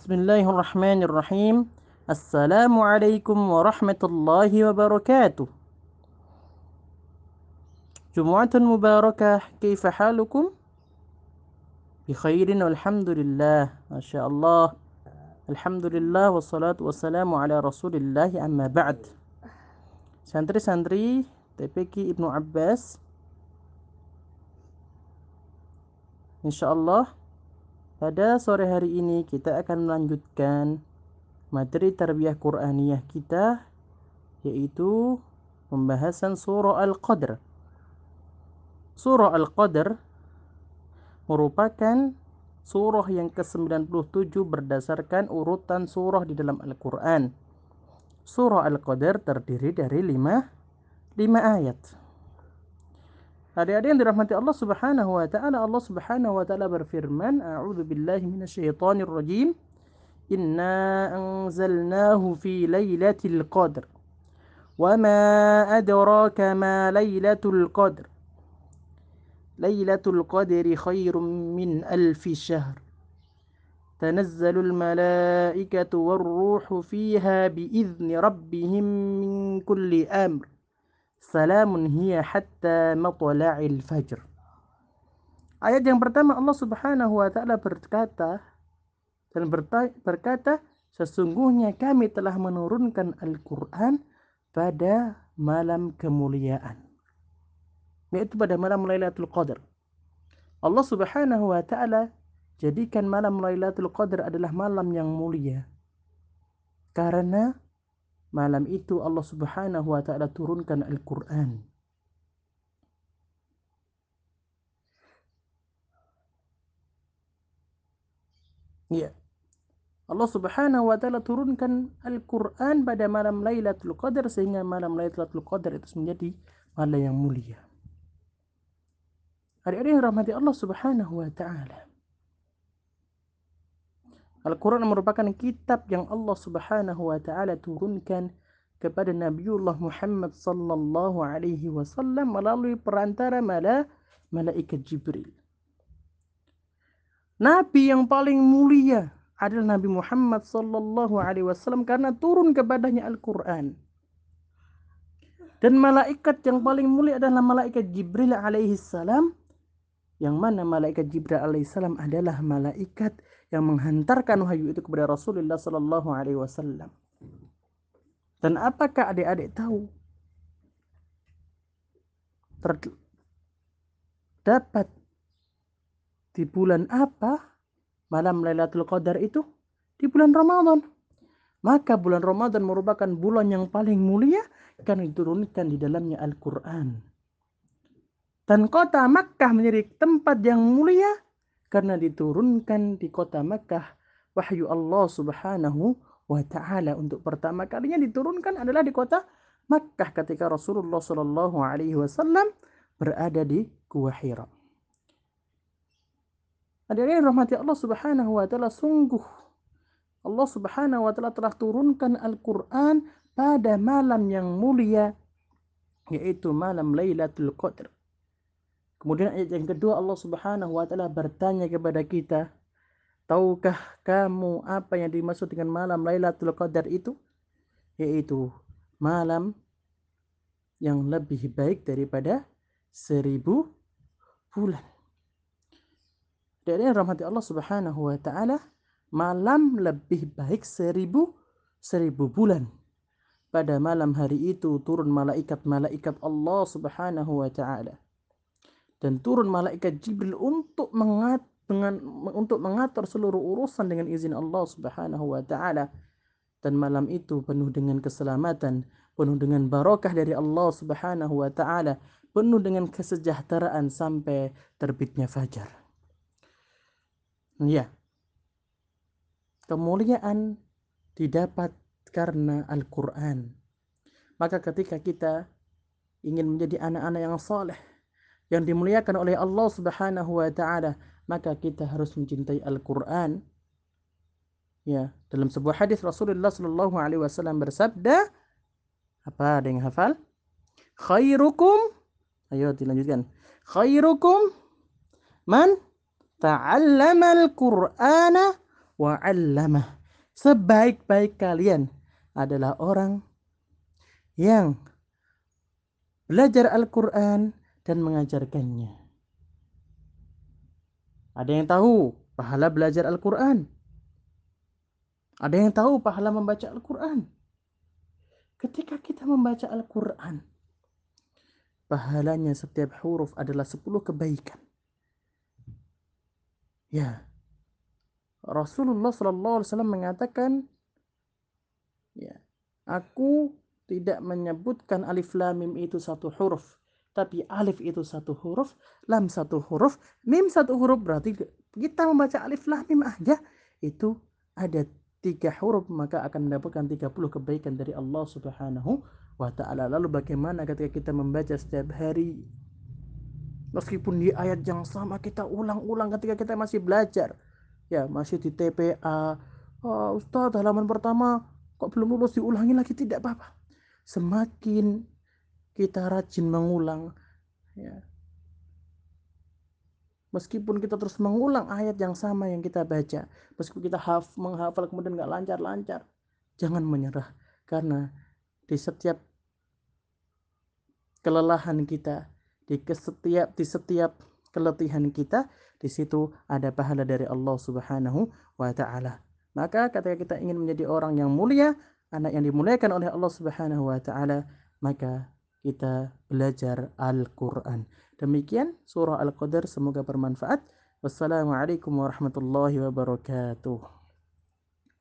بسم الله الرحمن الرحيم السلام عليكم ورحمة الله وبركاته جمعة مباركة كيف حالكم؟ بخير والحمد لله ما شاء الله الحمد لله والصلاة والسلام على رسول الله أما بعد Santri-santri TPQ Ibnu Abbas. Insya Allah pada sore hari ini kita akan melanjutkan materi tarbiyah Qur'aniyah kita yaitu pembahasan surah Al-Qadr. Surah Al-Qadr merupakan surah yang ke-97 berdasarkan urutan surah di dalam Al-Quran. Surah Al-Qadr terdiri dari lima, lima ayat. Adik-adik yang dirahmati Allah Subhanahu wa taala, Allah Subhanahu wa taala berfirman, A'udzu billahi minasyaitonir rajim. Inna anzalnahu fi lailatul qadr. وما أدراك ما ليلة القدر ليلة القدر خير من ألف شهر تنزل الملائكة والروح فيها بإذن ربهم من كل أمر Salamun hiya hatta matla'il fajr. Ayat yang pertama Allah Subhanahu wa taala berkata dan berkata sesungguhnya kami telah menurunkan Al-Qur'an pada malam kemuliaan yaitu pada malam Lailatul Qadar. Allah Subhanahu wa taala jadikan malam Lailatul Qadar adalah malam yang mulia. Karena malam itu Allah Subhanahu wa taala turunkan Al-Qur'an. Ya. Allah Subhanahu wa taala turunkan Al-Qur'an pada malam Lailatul Qadar sehingga malam Lailatul Qadar itu menjadi malam yang mulia. Adik-adik yang rahmati Allah Subhanahu wa taala. Al-Quran merupakan kitab yang Allah Subhanahu wa taala turunkan kepada Nabiullah Muhammad sallallahu alaihi wasallam melalui perantara mala malaikat Jibril. Nabi yang paling mulia adalah Nabi Muhammad sallallahu alaihi wasallam karena turun kepadanya Al-Qur'an. Dan malaikat yang paling mulia adalah malaikat Jibril alaihi salam yang mana malaikat Jibril alaihissalam adalah malaikat yang menghantarkan wahyu itu kepada Rasulullah sallallahu alaihi wasallam. Dan apakah adik-adik tahu terdapat di bulan apa malam Lailatul Qadar itu? Di bulan Ramadan. Maka bulan Ramadan merupakan bulan yang paling mulia karena diturunkan di dalamnya Al-Quran. Dan kota Makkah menjadi tempat yang mulia karena diturunkan di kota Makkah wahyu Allah Subhanahu wa taala untuk pertama kalinya diturunkan adalah di kota Makkah ketika Rasulullah Shallallahu alaihi wasallam berada di Gua Hira. Hadirin rahmati Allah Subhanahu wa taala sungguh Allah Subhanahu wa taala telah turunkan Al-Qur'an pada malam yang mulia yaitu malam Lailatul Qadar. Kemudian ayat yang kedua Allah Subhanahu wa taala bertanya kepada kita, tahukah kamu apa yang dimaksud dengan malam Lailatul Qadar itu? Yaitu malam yang lebih baik daripada seribu bulan. Dari rahmati Allah Subhanahu wa taala, malam lebih baik seribu seribu bulan. Pada malam hari itu turun malaikat-malaikat Allah Subhanahu wa taala dan turun malaikat Jibril untuk mengat dengan untuk mengatur seluruh urusan dengan izin Allah Subhanahu wa taala. Dan malam itu penuh dengan keselamatan, penuh dengan barokah dari Allah Subhanahu wa taala, penuh dengan kesejahteraan sampai terbitnya fajar. Ya. Kemuliaan didapat karena Al-Qur'an. Maka ketika kita ingin menjadi anak-anak yang saleh, yang dimuliakan oleh Allah Subhanahu wa taala, maka kita harus mencintai Al-Qur'an. Ya, dalam sebuah hadis Rasulullah Shallallahu alaihi wasallam bersabda, apa ada yang hafal? Khairukum Ayo dilanjutkan. Khairukum man ta'allama al-Qur'ana wa 'allamah. Sebaik-baik kalian adalah orang yang belajar Al-Qur'an dan mengajarkannya. Ada yang tahu pahala belajar Al-Qur'an? Ada yang tahu pahala membaca Al-Qur'an? Ketika kita membaca Al-Qur'an, pahalanya setiap huruf adalah 10 kebaikan. Ya. Rasulullah sallallahu alaihi wasallam mengatakan ya, aku tidak menyebutkan alif lam mim itu satu huruf, tapi alif itu satu huruf, lam satu huruf, mim satu huruf berarti kita membaca alif lam mim aja. Itu ada tiga huruf maka akan mendapatkan 30 kebaikan dari Allah Subhanahu wa taala. Lalu bagaimana ketika kita membaca setiap hari? Meskipun di ayat yang sama kita ulang-ulang ketika kita masih belajar. Ya masih di TPA oh, Ustadz halaman pertama kok belum lulus diulangi lagi? Tidak apa-apa. Semakin kita rajin mengulang ya. Meskipun kita terus mengulang ayat yang sama yang kita baca meskipun kita haf, menghafal kemudian nggak lancar-lancar jangan menyerah. Karena di setiap kelelahan kita di setiap di setiap keletihan kita di situ ada pahala dari Allah Subhanahu wa taala. Maka ketika kita ingin menjadi orang yang mulia anak yang dimuliakan oleh Allah Subhanahu wa taala, maka kita belajar Al-Qur'an. Demikian surah Al-Qadar semoga bermanfaat. Wassalamualaikum warahmatullahi wabarakatuh.